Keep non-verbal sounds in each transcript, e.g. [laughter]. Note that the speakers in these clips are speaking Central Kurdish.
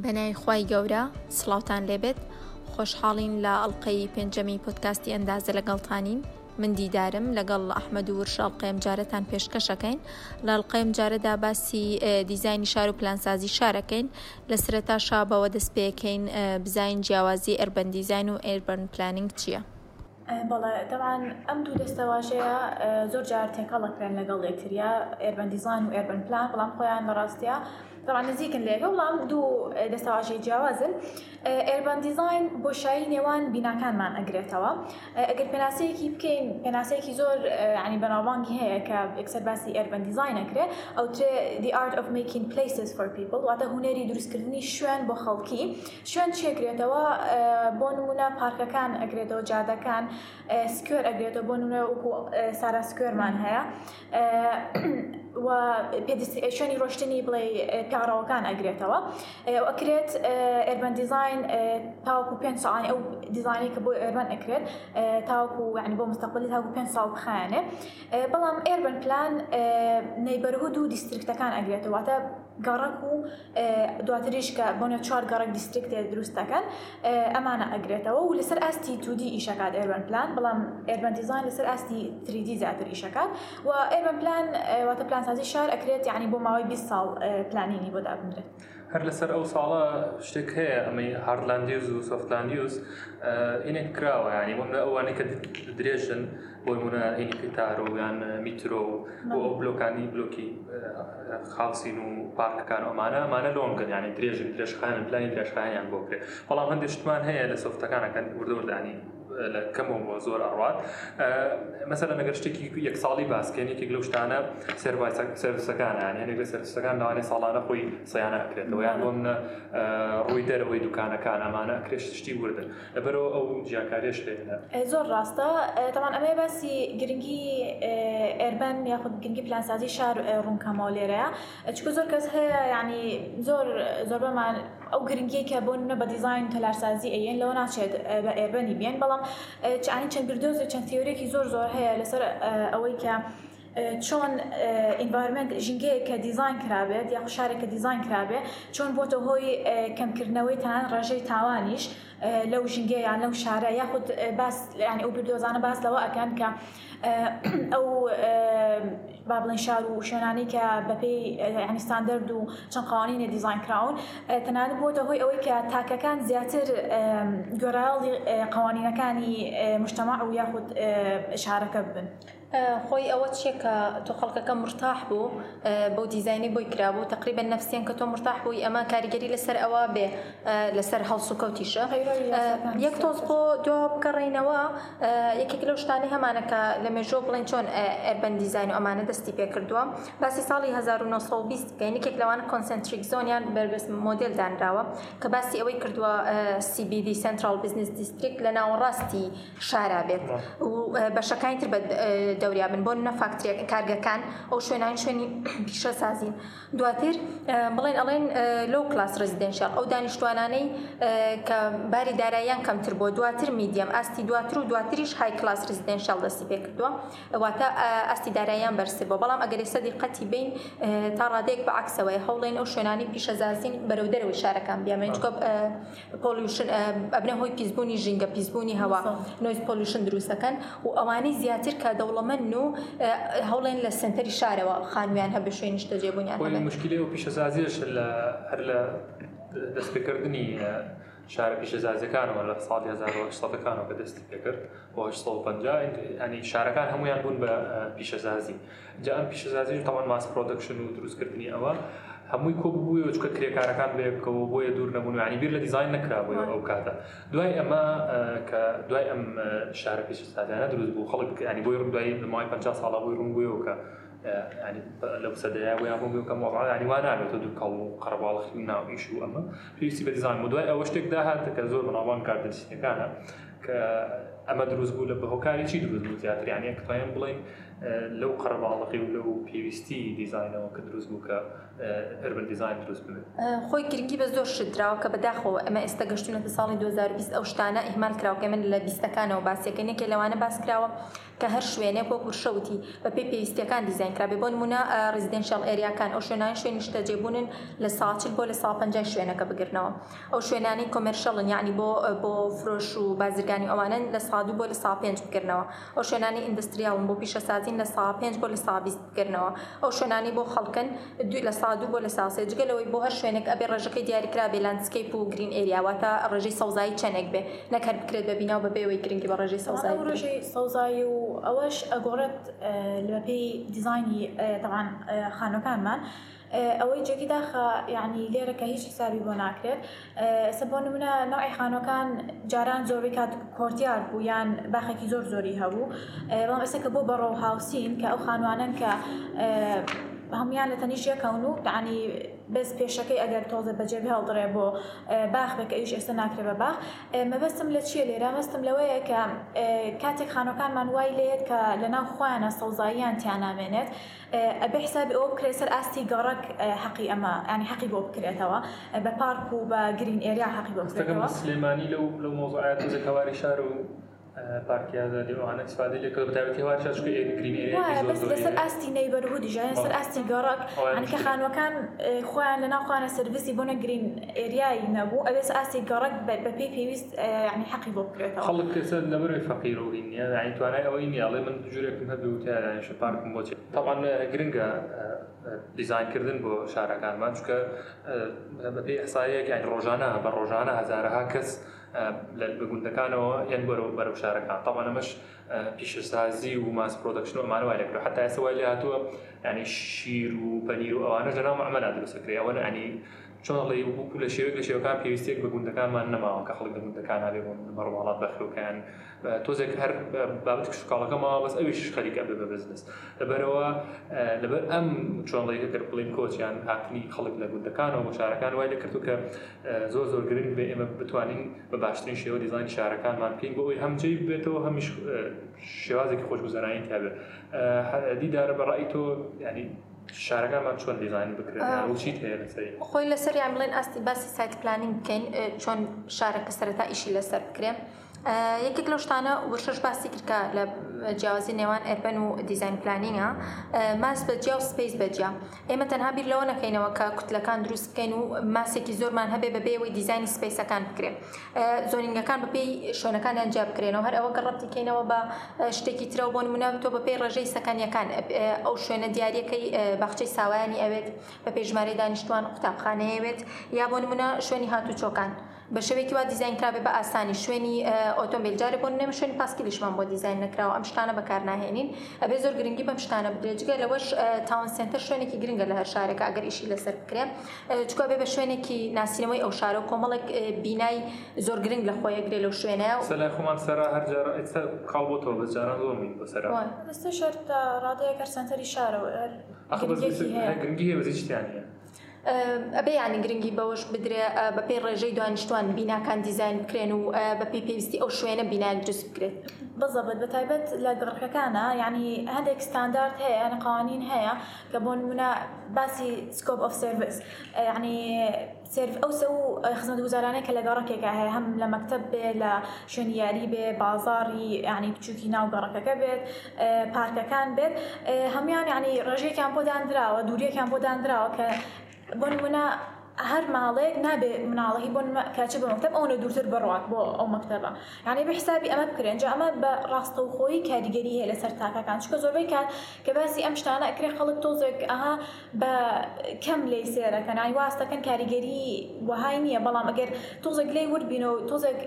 بەنای خی گەورە سلااوان لێبێت خۆشحاڵین لە ئەڵلقەی پێنجەمی پۆتکاستی ئەندازە لەگەڵتانین من دیدارم لەگەڵ ئەحمەد و ورش ئەڵلقەم جارەتان پێشکەشەکەین لە ئەڵلقەم جارەدا باسی دیزانی شار و پلانسازی شارەکەین لە سرەتا شابەوە دەستپێکەین بزین جیاوازی ئەربەن دیزین و ئێربەن پلانینگ چییە؟ بەڵێ دەوان ئەم دوو دەستەواشەیە زۆر جار تێکەڵەکرێن لەگەڵ یەکتریا ئێربەن دیزان و ئێربەن پلان بەڵام خۆیان لە ڕاستە طبعا نزیکن لێگە وڵام دوو دەستەواژەی جیاوازن ئێربان دیزین بۆشایی نێوان بیناکانمان ئەگرێتەوە ئەگەر پێناسەیەکی بکەین پێناسەیەکی زۆر عنی بەناوانگی هەیە کە ئەکسەر باسی ئێربەن دیزین ئەکرێ ئەو ترێ دی ئارت of making places for people واتە هوەری دروستکردنی شوێن بۆ خەڵکی شوێن چێکرێتەوە بۆ نمونە پارکەکان ئەگرێتەوە جادەکان سکوێر ئەگرێتەوە بۆ نمونە وەکو سارا سکوێرمان هەیە شوێنی ڕۆشتنی بڵێ پیاڕەوەکان ئەگرێتەوە ئەکرێت ئەربەن دیزین تاوەکو پێ ساڵانی ئەو دیزانی کە بۆ ئەربەن ئەکرێت تاوەکو ینی بۆ مستەقلی تاکو پێ ساڵ بخانێ بەڵام ئێربن پلان نەیبەرهود و دیسترکتەکان ئەگرێتەوەتە گەڕک و دواتریش کە بۆنە چوار گەڕک دیسترکتێ دروستەکەن ئەمانە ئەگرێتەوە و لەسەر ئاستی تودی ئیشکات ئێربن پلان بەڵام ئێربەن دیزین لەسەر ئاستی 3D زیاتر ئیشکات و ئێربن پلان واتە پلان پلانسازی شار ئەکرێت یعنی بۆ ماوەی 20 ساڵ پلانینی بۆ دابنرێت هەر لەسەر ئەو ساڵە شتێک هەیە ئەمەی هاردلاندیوز و سۆفتلاندیوز ئینێک کراوە ینی بۆ ئەوانەی کە درێژن بۆ منە هینیکە تارۆ یان میترۆ بۆ ئەو بلۆکانی بلۆکی خاڵسین و پارکەکان ئەمانە ئەمانە لۆنگن ینی درێژن درێژخانە پلانی درێژخانیان بۆ کرێت بەڵام هەندێک شتمان هەیە لە سۆفتەکانەکەن وردەوردانی کەمەوە زۆر ئەڕات مەسەرە مەگەر شتێکی یەک ساڵی باسکەن یەکێک لەو شتانە سرویسەکانیان یەک لە سەرسەکان ناوانێ ساڵانە خۆی سیانە ئەکرێتەوە یان بۆم ڕووی دەرەوەی دوکانەکان ئەمانە کرێش شتی وردن لەبەرەوە ئەو جیاکارێش لێنە زۆر ڕاستە تەمان ئەمەی باسی گرنگی ئەربەن یاخود گرنگی پلانسازی شار ڕوونکەمەوە لێرەیە چکو زۆر کەس هەیە ینی زۆر زۆربەمان او گرنگیه که با بە و تەلارسازی لون لەوە ناچێت بە بیان بێن بەڵام چانی چەند بردوز و چەند تیورێکی زور زۆر هەیە لەسەر اوی چۆن ئینڤارمنت ژنگەیەکە دیزайн کرابێت یا خوشارێکە دیزайн کرابێ چۆن بۆتە هۆی کەمکردنەوەی تان ڕژەی تاوانیش لەو ژنگەیان لەو شارە یاخود باس ینی ئەو بردۆزانە باس لەوە ئەکەن کە ئەو با بڵێن شار و شوێنانی کە بەپی هەنیستاندەرد و چەند قوانینە دیزайн کراون تەنانە بۆتە هۆی ئەوەی کە تاکەکان زیاتر گۆراڵی قوانینەکانی مشتتەما و یاخود شارەکە بن. خۆی ئەوە چیە کە تۆ خەڵکەکە مرتاح بوو بەو دیزانی بۆی کرابوو تقریبا نفسیان کە تۆ مرتاح بووی ئەمە کاریگەری لەسەر ئەوە بێ لەسەر هەڵس و کەوتیشە یەک تۆز بۆ دو بگەڕینەوە یەکێک لەو شتانی هەمانەکە لە مێژۆ بڵێن چۆن ئەربەن دیزین و ئەمانە دەستی پێکردووە باسی ساڵی 1920 بکەینێکێک لەوانە کۆنسنتریک زۆنیان بەربست مۆدل دانراوە کە باسی ئەوەی کردووە CBD سنترال بزنس دیستریک لە ناوەڕاستی شارا بێت و بەشەکانی تر بە دەوریا بن بۆ نە فاکتریەک کارگەکان ئەو شوێنان شوێنی [clears throat] پیشە سازین دواتر بڵێن ئەڵێن لەو کلاس ڕزیدنشال ئەو دانیشتوانانەی کە باری داراییان کەمتر بۆ دواتر میدیەم ئاستی دواتر و دواتریش های کلاس ڕزیدنشال دەستی پێ کردووە واتە ئاستی داراییان بەرسی بۆ بەڵام ئەگەری سەدی قەتی بین تا ڕادێک بە عکسەوەی هەوڵێن ئەو شوێنانی پیشەزازین بەرەو دەرەوەی شارەکان بیامێنچکە پۆلیوشن ئەبنە هۆی پیسبوونی ژینگە پیسبوونی هەوا نوۆیز پۆلیوشن دروستەکەن و ئەوانەی زیاتر کە دەوڵەمە هەڵمەن و هەوڵێن لە سنتەری شارەوە خانویان هەبێ شوێن نیشتە جێبوونیان مشکلی و پیشەزازیش لە هەر لە دەستپێکردنی شارە پیشەزازەکانەوە لە ساڵی 1970ەکانەوە بە دەستی پێکرد ینی شارەکان هەمویان بوون بە پیشەزازی جا ئەم پیشەزازی تاوان ماس پرۆدەکشن و دروستکردنی ئەوە هەمووی کۆ بووە چکە کرێکارەکان بێبکەوە بۆیە دوور نەبوونانی بیر لە دیزین نکرابووی ئەو کاتە دوای ئەمە کە دوای ئەم شارە پێشستانە دروست بوو خەڵک ینی بۆی ڕوودایی لەمای 50 ساڵە بۆی ڕوونگویەوەکە لە سەدەیە ویان بۆکە مۆڕانی وانانێتە دوو کەڵ و قەرباڵخی ناویش و ئەمە پێویستی بە دیزان و دوای ئەوە شتێک داهاتە کە زۆر بەناوان کاردەسیەکانە کە ئەمە دروست بوو لە بەهۆکاری چی دروست بوو زیاتریانە کتایان بڵین لەو قەرماڵقی و لەو پێویستی دیزینەوە کە دروست بوو کە ئەربن دیزین دروست بێت خۆی گرنگی بە زۆر شدراوە کە بەداخەوە ئەمە ئێستا گەشتونەتە ساڵی 2020 ئەو شتانە ئیمان کراوکە من لە بیستەکانەوە باسیەکە نێکێ لەوانە باسکراوە کە هەر شوێنێک وە کورشەوتی بە پێی پێویستەکان دیزین کرابێ بۆ نمونە ڕزیدنشال ئێریاکان ئەو شوێنان شوێنی شتەجێبوونن لە ساچل بۆ لە ساپەنج شوێنەکە بگرنەوە ئەو شوێنانی کۆمەرشەڵن یعنی بۆ بۆ فرۆش و بازرگانی ئەوانن لە سادو بۆ لە ساپێنج بکردنەوە ئەو شوێنانی ئیندستریاون بۆ پیشەسازی لە سا پێنج بۆ لە سابیست بکردنەوە ئەو شوێنانی بۆ خەڵکن دوی لە سادو بۆ لە ساسێ جگەلەوەی بۆ هەر شوێنێک ئەبێ ڕژەکەی دیاریکرا بێ لانسکەیپ و گرین ئێریاواتە ڕژەی سەوزایی چەنێک بێ نەکەر بکرێت بە بیناو بەبێەوەی گرنگی بە ڕژەی سەوزای ڕژەی سەوزایی و ئەوەش ئەگۆڕێت لەپی دیزانی تاوان خانەکانمان. ئەوەی جێکی داخە یعنی لێرەکە هیچ حسابی بۆ ناکرێت سە بۆ نمونە ناوی خانەکان جاران زۆری کات کۆرتیار بوو یان باخێکی زۆر زۆری هەبوو بەڵام ئێستا کە بۆ بەڕۆ هاوسین کە ئەو خانوانن کە هەمویان لە تەنیشیەکەون و دانی بەس پێشەکەی ئەگەر تۆزە بەجێ هەڵدرێ بۆ باخبەکە ئیش ئێستا ناکرێ بە باخ مەبەستم لە چیە لێرە مەستم لەوەیە کە کاتێک خانەکانمان وای لێت کە لەناو خۆیانە سەوزاییان تیانامێنێت ئەبێ حسابی ئەو بکرێت سەر ئاستی گەڕک حەقی ئەمە ینی حەقی بۆ بکرێتەوە بە پارک و بە گرین ئێریا حەقی بۆ سلێمانی لەو لەو مۆزعات زەکەواری شار و پارتیادا دێوانە استفاده لێ کرد بەتابەتی هەوار چاشکو ئێگرین بەسەر ئاستی نەیبەرهود ژیان سەر ئاستی گەڕک ئەنکە خانوەکان خۆیان لە ناوخواانە سرویسی بۆنە گرین ئێریایی نەبوو ئەوێس ئاستی گەڕک بە پێی پێویست ینی حەقی بۆ بکرێتەوە خەڵک کەسە لەبەرەوەی فەقیرەوەی نیە یعنی توانای ئەوەی نیاڵێ من جورێکم هەبیوتیانش پارکم بۆچێت تاوان گرنگە دیزانکردن بۆ شارەکانمان چکە بەپی ئەسایەک یان ڕۆژانە بە ڕۆژانە هزارها کەس بگوندەکانەوە یەن گۆرە بەرەو شارەکان تاوان ئەمەش اه، پیشسازی و ماس پرۆدەکشن و ئەمانوای لەکرێت حتا ئێستا وای لە شیر و پەنیر و ئەوانە ژەناو ئەمەلا دروستەکرێ چۆنڵی وەکو لە شێوێک لە شێوەکان پێویستێک بە گوندەکانمان نەماوە کە خەڵک لە گوندەکان هاێ بەڕواڵات بەخلوکان تۆزێک هەر بابەت کشکاڵەکەمەوە بەس ئەویش خەریکە بێ بە بزنس لەبەرەوە لەبەر ئەم چۆنڵی دەر بڵین کۆچیان هاتنی خەڵک لە گوندەکانەوە بۆ شارەکان وای لەکردو کە زۆر زۆر گرنگ بێ ئێمە بتوانین بە باشترین شێوە دیزانی شارەکانمان پێین بۆی هەمجەی بێتەوە هەمیش شێوازێکی خۆشگوزارانی تابێت دیدارە بەڕای تۆ ینی شارەکانمان چۆن دیزین بکرێن چیت هەیە لەسەری خۆی لەسەریان بڵێن ئاستی باسی سایت پلانینگ بکەین چۆن شارەکە سەرەتا ئیشی لەسەر بکرێن. یەکێک لە شتانە وشش باسی کردکە لە جیازی نێوان ئەربەن و دیزайн پلانینگە ماس بەجیا و سپیس بەجیا ئێمە تەنها بیر لەوە نەکەینەوە کە کوتلەکان دروست بکەین و ماسێکی زۆرمان هەبێ بەبێەوەی دیزانی سپیسەکان بکرێن زۆنینگەکان بەپی شوێنەکان ئەنجا بکرێنەوە هەر ئەوە گە ڕەتیکەینەوە بە شتێکی ترە بۆ نمونەوە تۆ بەپی ڕژەی سەکانیەکان ئەو شوێنە دیارەکەی باخچەی ساوایانی ئەوێت بە پێژماری دانیشتوان قوتابخانەیەوێت یا بۆ نمونە شوێنی هاتوو چۆکان. بە شوێکی وا دیزینکرابێ بە ئاسانی شوێنی ئۆتۆمبیل جارێ بۆ نێمە شوێن پاسکیلیشمان بۆ دیزین نکراوە ئەم شتانە بەکارناهێنین ئەبێ زۆر گرنگی بەم شتانە بدرێجگە لەوەش تاون سنتەر شوێنێکی گرنگە لە هەر شارێکە ئەگەر ئیشی لەسەر بکرێ چکو بێ بە شوێنێکی ناسینەوەی ئەو شارە و کۆمەڵێک بینای زۆر گرنگ لە خۆیەگرێ لەو شوێنە سەلا خۆمان سەرا هەرجار کاڵ بۆ تۆ بەجاران زۆرمین بەسەرا بەستە شەر تا ڕادەیە گەر سنتەری شارەوە گرنگی هەیە بەزیشتیانە ئەبێ یانی گرنگی بەوەش بدرێ بە پێی ڕێژەی دوانیشتوان بیناکان دیزین بکرێن و بە پێی پێویستی ئەو شوێنە بینان دروست بکرێت بەزەبت بە تایبەت لە گڕخەکانە یعنی هەندێک ستاندارد هەیە یان قوانین هەیە کە بۆ نمونە باسی سکۆپ ئۆف سرویس یعنی سرف ئەو سە و خزمەت گوزارانەیە کە لە گەڕکێکە هەیە هەم لە مەکتب بێ لە شوێنیاری بێ بازاری یعنی بچووکی ناو گەڕەکەەکە بێت پارکەکان بێت هەمویان یعنی ڕژێکیان بۆ دانراوە دووریەکان بۆ دانراوە کە when when I هەر ماڵێک نابێ مناڵەی بۆ کاچ بۆ مەکتب ئەوە دوورتر بڕات بۆ ئەو مەکتبە یعنی بە حسابی ئەمە بکرێنجا ئەمە بە ڕاستەوخۆی کاریگەری هەیە لە سەر تاکەکان چکە زۆربەی کات کە باسی ئەم شتانە ئەکرێ خەڵک تۆزێک ئەها بە کەم لی سێرەکەن ئای واستەکەن کاریگەری وهای نییە بەڵام ئەگەر تۆزێک لی وربینەوە تۆزێک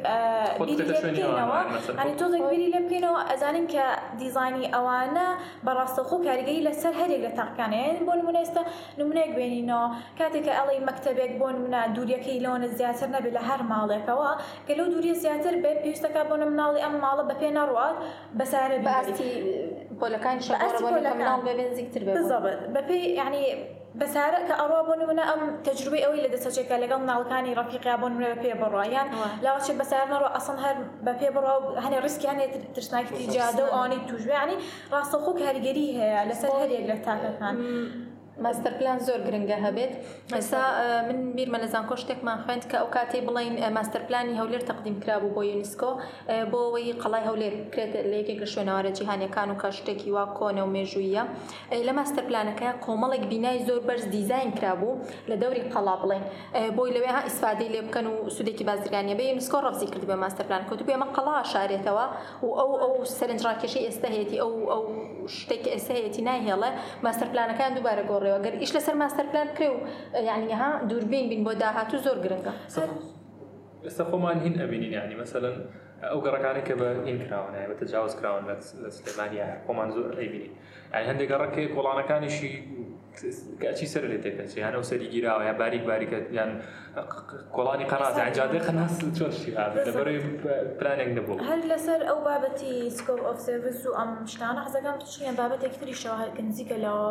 بینەوە ئەنی تۆزێک بیری لێ بکەینەوە ئەزانین کە دیزانی ئەوانە بەڕاستەخۆ کاریگەری لەسەر هەرێک لە تاقانەیە بۆ نمونێستە نمونێک بێنینەوە کاتێک کە ئەڵی مەکتبێ گەلێک بۆن منە دووریەکەی لەوەنە زیاتر نەبێت لە هەر ماڵێکەوە گەلو دووری زیاتر بێ پێویستەکە بۆن مناڵی ئەم ماڵە بە پێ ناڕات بەسارە باستی پۆلەکان نزیکتر بەپی ینی بەسارە کە ئەڕوا بۆ نمونە ئەم تەجروبی ئەوەی لە دەسەچێکە لەگەڵ ناڵەکانی ڕفیقیا بۆ نمونە بە پێ بڕایان لاوەچێ بەسار نەڕۆ ئەسن هەر بە پێ بڕا و هەنێ ڕستیانێت ترسناکی جادە و ئەوانەی توژویانی ڕاستەخۆ کاریگەری هەیە لەسەر هەرێک لە تاکەکان. ماستەر پلان زۆر گرنگە هەبێت ئێستا من بیرمە لە زانکۆ شتێکمان خوێند کە ئەو کاتێ بڵین ماستەر پلانی هەولێر تەقدیم کرابوو بۆ یونسکۆ بۆ ئەوەی قەڵای هەولێر بکرێت لە یەکێک لە شوێنەوارە جیهانەکان و کاشتێکی وا کۆنە و مێژوویە لە ماستەر پلانەکە کۆمەڵێک بینای زۆر بەرز دیزین کرابوو لە دەوری قەڵا بڵین بۆی لەوێ ها ئیسفادەی لێ بکەن و سودێکی بازرگانیە بە یونسکۆ ڕفزی کرد بە ماستەر پلان کۆتو ئێمە قەڵا شارێتەوە و ئەو ئەو سەرنجڕاکێشی ئێستا هەیەی ئەو ئەو شتێک ئێستا هەیەی نایهێڵە ماستەر پلانەکان دووبارە گۆڕ بگۆڕێەوە گەر ئیش لەسەر ماستەر پلان کرێ و یعنی يعني ها دووربین بین بۆ داهات و زۆر گرنگە ئێستا خۆمان هین ئەبینین یعنی مثلەن ئەو گەڕەکانی کە بە هین کراونە بە تجاوز کراون لە سلێمانی خۆمان زۆر ئەبینین یعنی هەندێک گەڕەکەی کۆڵانەکانیشی کەچی سەر لێ تێکەچی یانە ئەو سەری گیراوە یا باریک باریکە یان کۆڵانی قەراز ئەنجادێ خەناس چۆشی لەبەرەوەی آه، پلانێک نەبوو هەر لەسەر ئەو بابەتی سکۆپ ئۆف سێڤس و ئەم شتانە حەزەکەم چیان بابتي تری شەوە نزیکە لەوە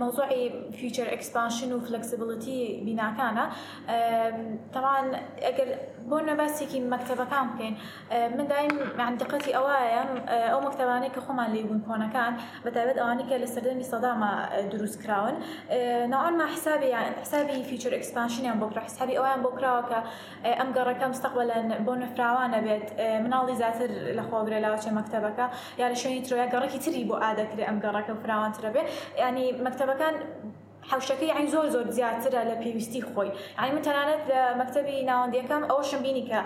مەوزوعی فیوچر ئەکسپانشن و فلەکسیبڵیتی بیناکانە طبعا اجل بۆ مكتبة كان أه، أه، كان من دایم عندقەتی ئەوایە ئەو مەکتتەبانەی کە خۆمان لێبوون کۆنەکان بەتابێت ئەوانی کە لە سەردەمی سەداما دروست کراون ناوانما حسابی یان حسابی بكرة ئەکسپانشنیان بۆ کرا حسابی ئەویان بۆ کراوەکە ئەم گەڕەکە مستەقبلەن بۆ نەفراوانە بێت مناڵی زیاتر لە خۆبرە لاوچە مەکتتەبەکە یا لە يعني شوێنی ترۆیا گەڕێکی تری بۆ ئادەکرێ ئەم كفراوان تربي يعني مكتبة كان حوشەکەی ئەین زۆر زۆر زیاترە لە پێویستی خۆی ئەین من تەنانەت لە مەکتتەبی ناوەندیەکەم ئەوەشم بینی کە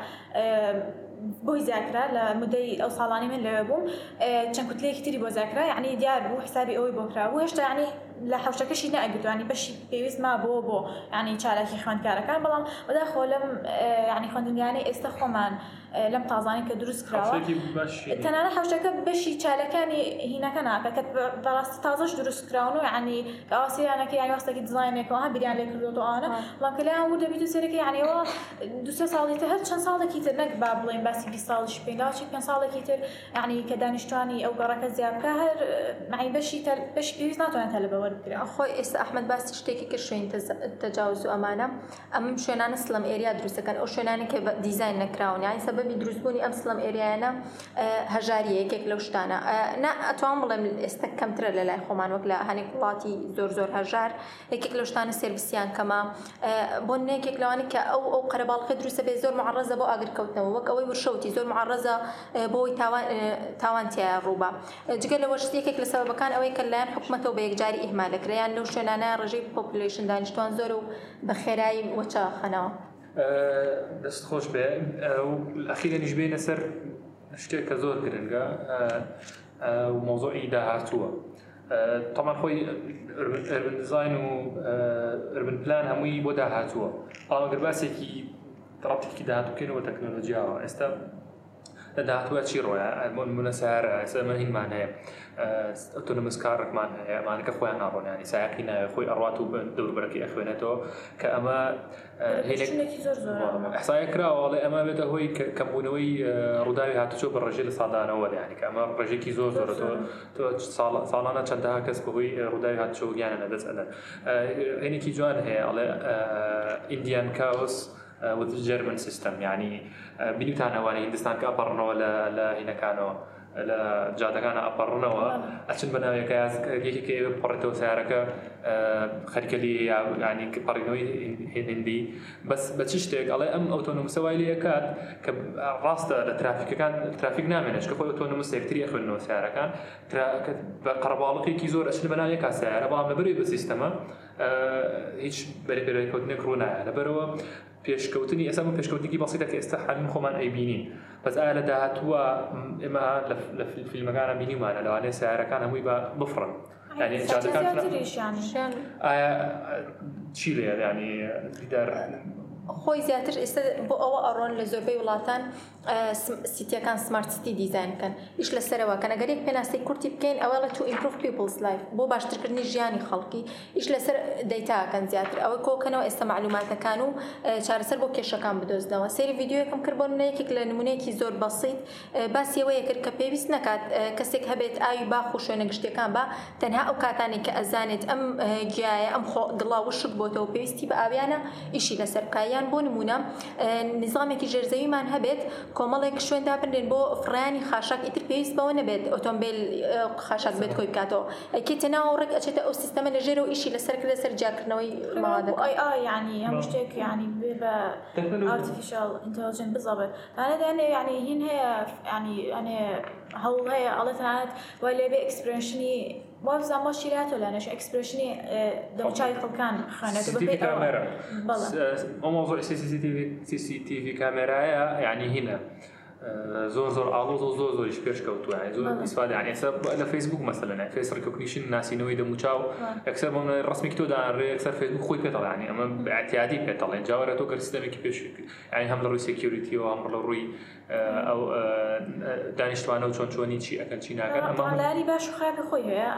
بۆی زیاکرا لە مدەی ئەو ساڵانی من لەوێ بووم چەند کوتلەیەکی تری بۆ زیاکرا یعنی دیار بوو حسابی ئەوەی بۆکرابوو هێشتا ینی لە حوشەکەشی نەگوتوانی بەشی پێویست ما بۆ بۆ ینی چالاکی خوێندکارەکان بەڵام بەداخۆ لەم ینی خوندنگانی ئێستا خۆمان. لەم تازانی کە دروست کراوە تەنانە حوشەکە بەشی چالەکانی هینەکە ناپەکەت بەڕاستی تازش دروست کراون و عنی ئاسییانەکە یان وەستەکی دزانێکەوە بریان لێ کردوانە بڵکەلیان و دەبییت و سەرەکەی عنیەوە دوسە ساڵی تە هەر چەند ساڵێکی تر نەک با بڵێن باسی دی ساڵش پێداچی پێ ساڵێکی تر عنی کە دانیشتوانی ئەو گەڕەکە زیابکە هەر مای بەشی بەش پێویست ناتوانێت لە بەوە بکرا خۆی ئێستا ئەحمد باسی شتێکی کە شوێن تەجاوز و ئەمانە ئەم شوێنانە سلم ئێریا دروستەکەن ئەو شوێنانی کە دیزین نەکراون یان سەب سەبەبی دروستبوونی ئەم سلم ئێریانە هەژاری یەکێک لەو شتانە ئەتوان بڵێم ئێستا کەمترە لە لای خۆمان وەک لە هەنێک وڵاتی زۆر زۆر هەژار یەکێک لە شتانە سرویسیان کەمە بۆ نەیەکێک لەوانی کە ئەو ئەو قەرەباڵقی دروستە بێ زۆر معڕزە بۆ ئاگرکەوتنەوە وەک ئەوەی وشەوتی زۆر معڕزە بۆی تاوانتیە ڕووبە جگە لەوە شتێکێک لە سەبەکان ئەوەی کە لایەن حکوومەتەوە بە یەکجاری ئیهمالەکریان لەو شوێنانە ڕژەی پۆپلیشن دانیشتوان زۆر و بە خێرایی وەچە خەنەوە. دەست خۆش بێ ئەخیرە نیژبێنە سەر شتێک کە زۆر گرنگە مۆزۆی داهاتووە. تەمان خۆی ئەربندزین و ئەربن پلان هەمووی بۆ داهاتووە. ئاگەر باسێکی ڕاتێکی داهاتوکەینەوە تەکنۆلۆجییاوە ئێستا لە داهاتوە چی ڕۆیە ئەمونمونە سار ئەسەمە هینمان هەیە ئۆتۆنمس کارڕێکمان هەیە ئەمانەکە خۆیان ناڕۆنیانی سایقی ناوێ خۆی ئەڕات و دەوربەرەکە ئەخوێنێتەوە کە ئەمە حسای کراوەڵێ ئەمە بێتە هۆی کەمبوونەوەی ڕووداوی هاتوچۆ بە ڕژێ لە سادانەوە لەیانی ئەمە ڕژێکی زۆر زۆر ساڵانە چەندەها کەس بەهۆی ڕووداوی هاتچۆ گیانە دەست ئەدەن هێنێکی جوان هەیە ئەڵێ ئیندیان کاوس جەرمن uh, سیستم ینی uh, بینیتانەوانی هندستان کە ئەپڕنەوە لە هینەکانەوە لە جادەکانە ئەپەڕنەوە ئەچن بەناوێکە یەکێک پڕێتەوە سیارەکە uh, خەرکەلی ینی پەڕینەوەی هێنندی بەس بە چ شتێک ئەڵێ ئەم ئۆتۆنومسەوای لەکات کە ڕاستە لە ترافیکەکان ترافیک نامێنش کە خۆی ئۆتۆنومس سێکتری خوێنەوە سیارەکان بە قەرباڵقێکی زۆر ئەچن بەناوێکا سیارە بەڵام لەبەروی بە سیستەمە هیچ بەرەپێرەکەوتنێک ڕوونایە لەبەرەوە پێشکەوتنی ئێستا بۆ پێشکەوتنی بەسیدا کە ئێستا هەم خۆمان ئەیبینین بەس ئا لە داهتووە ئێمە لە فیلمەکانە بینیمانە لەوانێ سیارەکان هەمووی بە بفرن ئایا چی لێ ینی دیدار خۆی زیاتر ئێستا بۆ ئەوە ئەڕۆن لە زۆربەی وڵاتان سیتیەکان سمارتسیتی دیزینکەن ئیش لەسەرەوەکەن ئەگەرێک پێناسی کورتی بکەین ئەوە لە تو ئیمپروف پیپلس لایف بۆ باشترکردنی ژیانی خەڵکی ئیش لەسەر دەیتاکەن زیاتر ئەوە کۆکەنەوە ئێستا معلوماتەکان و چارەسەر بۆ کێشەکان بدۆزنەوە سری یددیوەکەم کرد بۆ نەیەکێک لە نمونەیەکی زۆر بەسییت باسیەوەیە کرد کە پێویست نکات کەسێک هەبێت ئاوی باخ و شوێنە گشتەکان با تەنها ئەو کاتانی کە ئەزانێت ئەم گیایە ئەم دڵاوشت بۆتەوە پێویستی بە ئاویانە ئیشی لەسەرکایە یان بۆ نمونە نظامێکی ژێرزەویمان هەبێت کۆمەڵێک شوێن دابنرێن بۆ فرانی خاشاک ئیتر پێویست بەوە نەبێت ئۆتۆمبیل خاشاک بێت کۆی بکاتەوە ئەکێ تێناوە ڕێک ئەچێتە ئەو سیستەمە لەژێرەوە ئیشی لەسەر کرد لەسەر جاکردنەوەی ماوادە ینی هەموو شتێک ینی بە ئارتیفیشال ئینتەلیجن بزەبێت ئەە دەێ ینی هین هەیە یعنی ئەنێ هەوڵ هەیە ئەڵەتانات وای لێبێ ئەکسپرشنی باز ما شیرات ولا اكسبريشني دمشايخو كان خانه سي تي في كاميرا موضوع سي سي تي في سي تي في كاميرا يعني هنا زور زور آلوز و زور زور زورش پیش کوتو یعنی زور استفاده یعنی اکثر ل فیسبوک مثلا یعنی فیس ریکوگنیشن ناسی نوی دمو چاو اکثر من رسمی کتو دان ری اکثر فیسبوک خوی پیتال یعنی اما اعتیادی پیتال یعنی جاور تو کر سیستمی که پیش یعنی هم لروی سکیوریتی و هم لروی ئەو دانیشتوانە و چۆن چۆنی چی ئەەکەن چی ناکەن ئەمەلاری باش و خراپی خۆی هەیە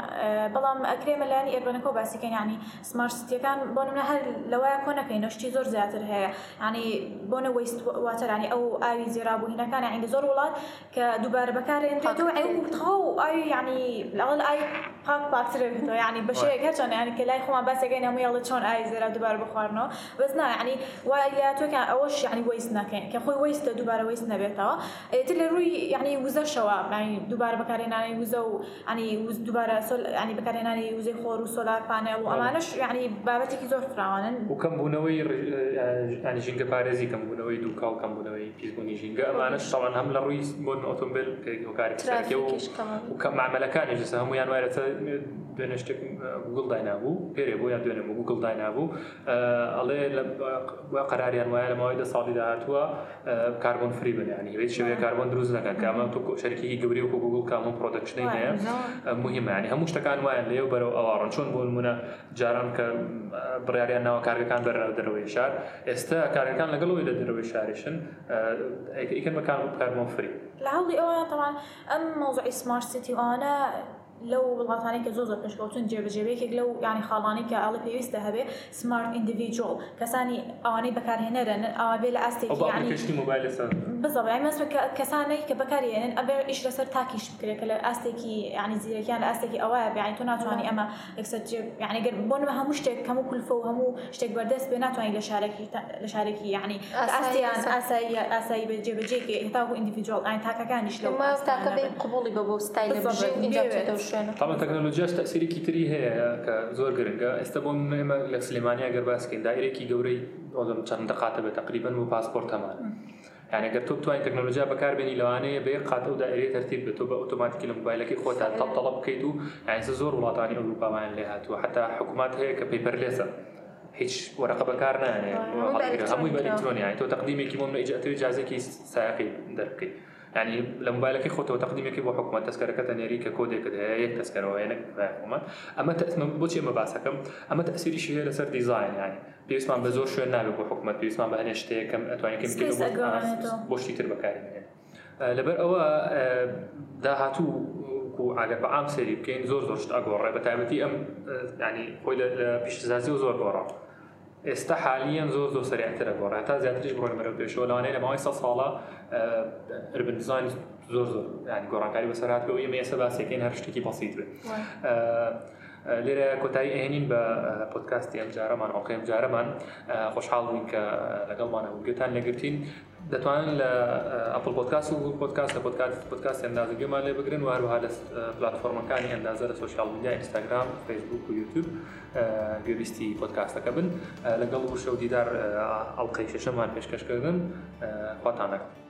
بەڵام ئەکرێ مەلانی ئێربەنەکە و باسیکەن ینی سمارسیتیەکان بۆ نمە هەر لەوەیە کۆ نەکەین شتی زۆر زیاتر هەیە ینی بۆنە وست واتەرانی ئەو ئاوی زیرابووهینەکان عینی زۆر وڵات کە دووبارە بەکارێنێتەوە ئەوتەوە و ئاوی ینی لەڵ ئای پاک پاکترەوە ینی بەشەیە هەرچەند ینی کە لای خۆمان باسەکەی نەمویڵە چۆن ئای زێرا دووبارە بخواردنەوە بەزنا ینی وای یا تۆکە ئەوەش ینی وست نەکەین کە خۆی وستە دووبارە وست نەبێت دەکرێتەوە ئێتر لە ڕووی ینی وزە دوباره ینی دووبارە بەکارێنانی يعني وزە و ینی يعني دووبارە ینی يعني بەکارێنانی وزەی خور و سۆلار پانە و ئەمانش أيوة. ینی بابەتێکی زۆر فراوانن و کەم بوونەوەی ینی ژینگە پارێزی کەم بوونەوەی دووکاو کەم بوونەوەی پیسبوونی ژینگە ئەمانە شەوان هەم لە ڕووی بۆن ئۆتۆمبیل پێکۆکاری و کەم معمەلەکانی جسە هەمویان دوێنێ شتێک گوگل داینابوو پێرێ بۆ یا دوێنێ گوگل داینابوو ئەڵێ قەراریان وایە لەماوەی لە ساڵی داهاتووە کاربن فری بنیانی هیچ شوێ کاربن دروست نەکەن کامە تو شەرکی گەوری وکو گوگل کامە پرۆدەکشنی هەیە مهمانی هەموو شتەکان وایە لێو بەرەو ئەوڕن چۆن بۆ منە جاران کە بڕاریان ناوە کارگەکان بەرەو دەرەوەی شار ئێستا کارەکان لەگەڵەوەی لە دەرەوەی شارشن ئیکن بەکار کاربن فری لە هەڵی ئەوە تەوان ئەم مۆزوعی سمارسیتی ئەوانە لەو وڵاتانێککە زۆ زۆر پێشکەوتن جێبەجێبێکێک لەو ینی خاڵانی کە ئاڵی پێویستە هەبێ سمارت ئیندیویجۆڵ کەسانی ئەوانەی بەکارهێنەرن ئەوە بێ لە ئاستێک بزەڵ کەسانێک کە بەکارێنن ئەبێ ئیش لەسەر تاکیش بکرێت کە لە ئاستێکی ینی زیرەکیان لە ئاستێکی ئەوەیە بێعین تۆ ناتوانانی آه. ئەمە ینی بۆن هەموو شتێک هەموو کولفە و هەموو شتێک بەردەست بێ ناتوانانی لە شارێکی لە شارێکی ینی ئاستیان ئاسایی ئاسایی بە جێبەجێکی هێتاو ئیندیویجۆڵ ئاین تاکەکانیش لە قوبڵی بە بۆ ستایل تاما تەکنۆلۆژیاش تەسیرێکی تری هەیە کە زۆر گرنگە ئێستا بۆ ئێمە لە سلمانیا گەر باسکەین دایرێکی گەورەی ئۆزم چەندە قاتە بێت تقریبن و پاسپۆرت هەمان یعنی گەر تۆ بتوانین تەکنۆلژیا بەکاربێنی لەوانەیە بە قاتە و دایرێ تەرتیب بێت تۆ بە ئۆتۆماتیکی لە موبایلەکەی خۆتان تەڵ تەڵە بکەیت و ئاینسە زۆر وڵاتانی ئەوروپامان لێ هاتووە حتا حکوومەت هەیە کە پێیپەر لێسە هیچ وەرەقە بەکار نانێ هەمووی بە ئەلکترۆنی تۆ تەقدیمێکی مۆمە ئیجاتوی جازێکی ساقی دەرکەیت. يعني لە موبایلەکەی خۆتەوە تقدیمێکی بۆ حکومە تەسکەرەکە تەنێری کە کۆدێکت یەک تەسکەرەوەێنک حکومە ئەمە بۆچی ئمە باسەکەم ئەمە تەسیریشی هەیە لەسەر دیزین یانی پێویستمان بە زۆر شوێن نابێت بۆ حکومت پێویستمان بە هەنێ شتەیەکەم ئەتوانێکم بۆشتی تر بەکاری لەبەر ئەوە داهاتوو على بەعام سری بکەین زۆر زۆر شت ئەگۆڕێ بە تایبەتی ئەم ینی خۆی لە پیشزازی و زۆر گۆڕە ئێستا حالیان زۆر زۆر سریعترە گۆڕ تا زیاتریش بڕۆن مەرە پێشەوە لەوانەیە لە ماوەی سە ساڵە ئەربنزان زۆر زۆر ینی گۆڕانکاری بەسەرات بەوە ئێمە ئێستا باسیەکەین هەر شتێکی بەسییت بێت. لێرە کۆتایی ئەهێنین بە پۆتکاستی ئەم جارەمان ئۆقیم جارەمان خۆشحاڵین کە لەگەڵمانە وگتان لەگرتین دەتوانن لە ئەپل پۆتکاس و پۆتکاس لە پۆتکات پۆتکاسی ئەندازگیمان لێ بگرن و هەروها لە پلتفۆرمەکانی ئەندازە لە سوشال میدیا ئینستاگرام فیسبوک و یوتیوب گوێویستی پۆتکاستەکە بن لەگەڵ و شەودیدار ئەڵلقەی شەشەمان پێشکەشکردن خواتانەکە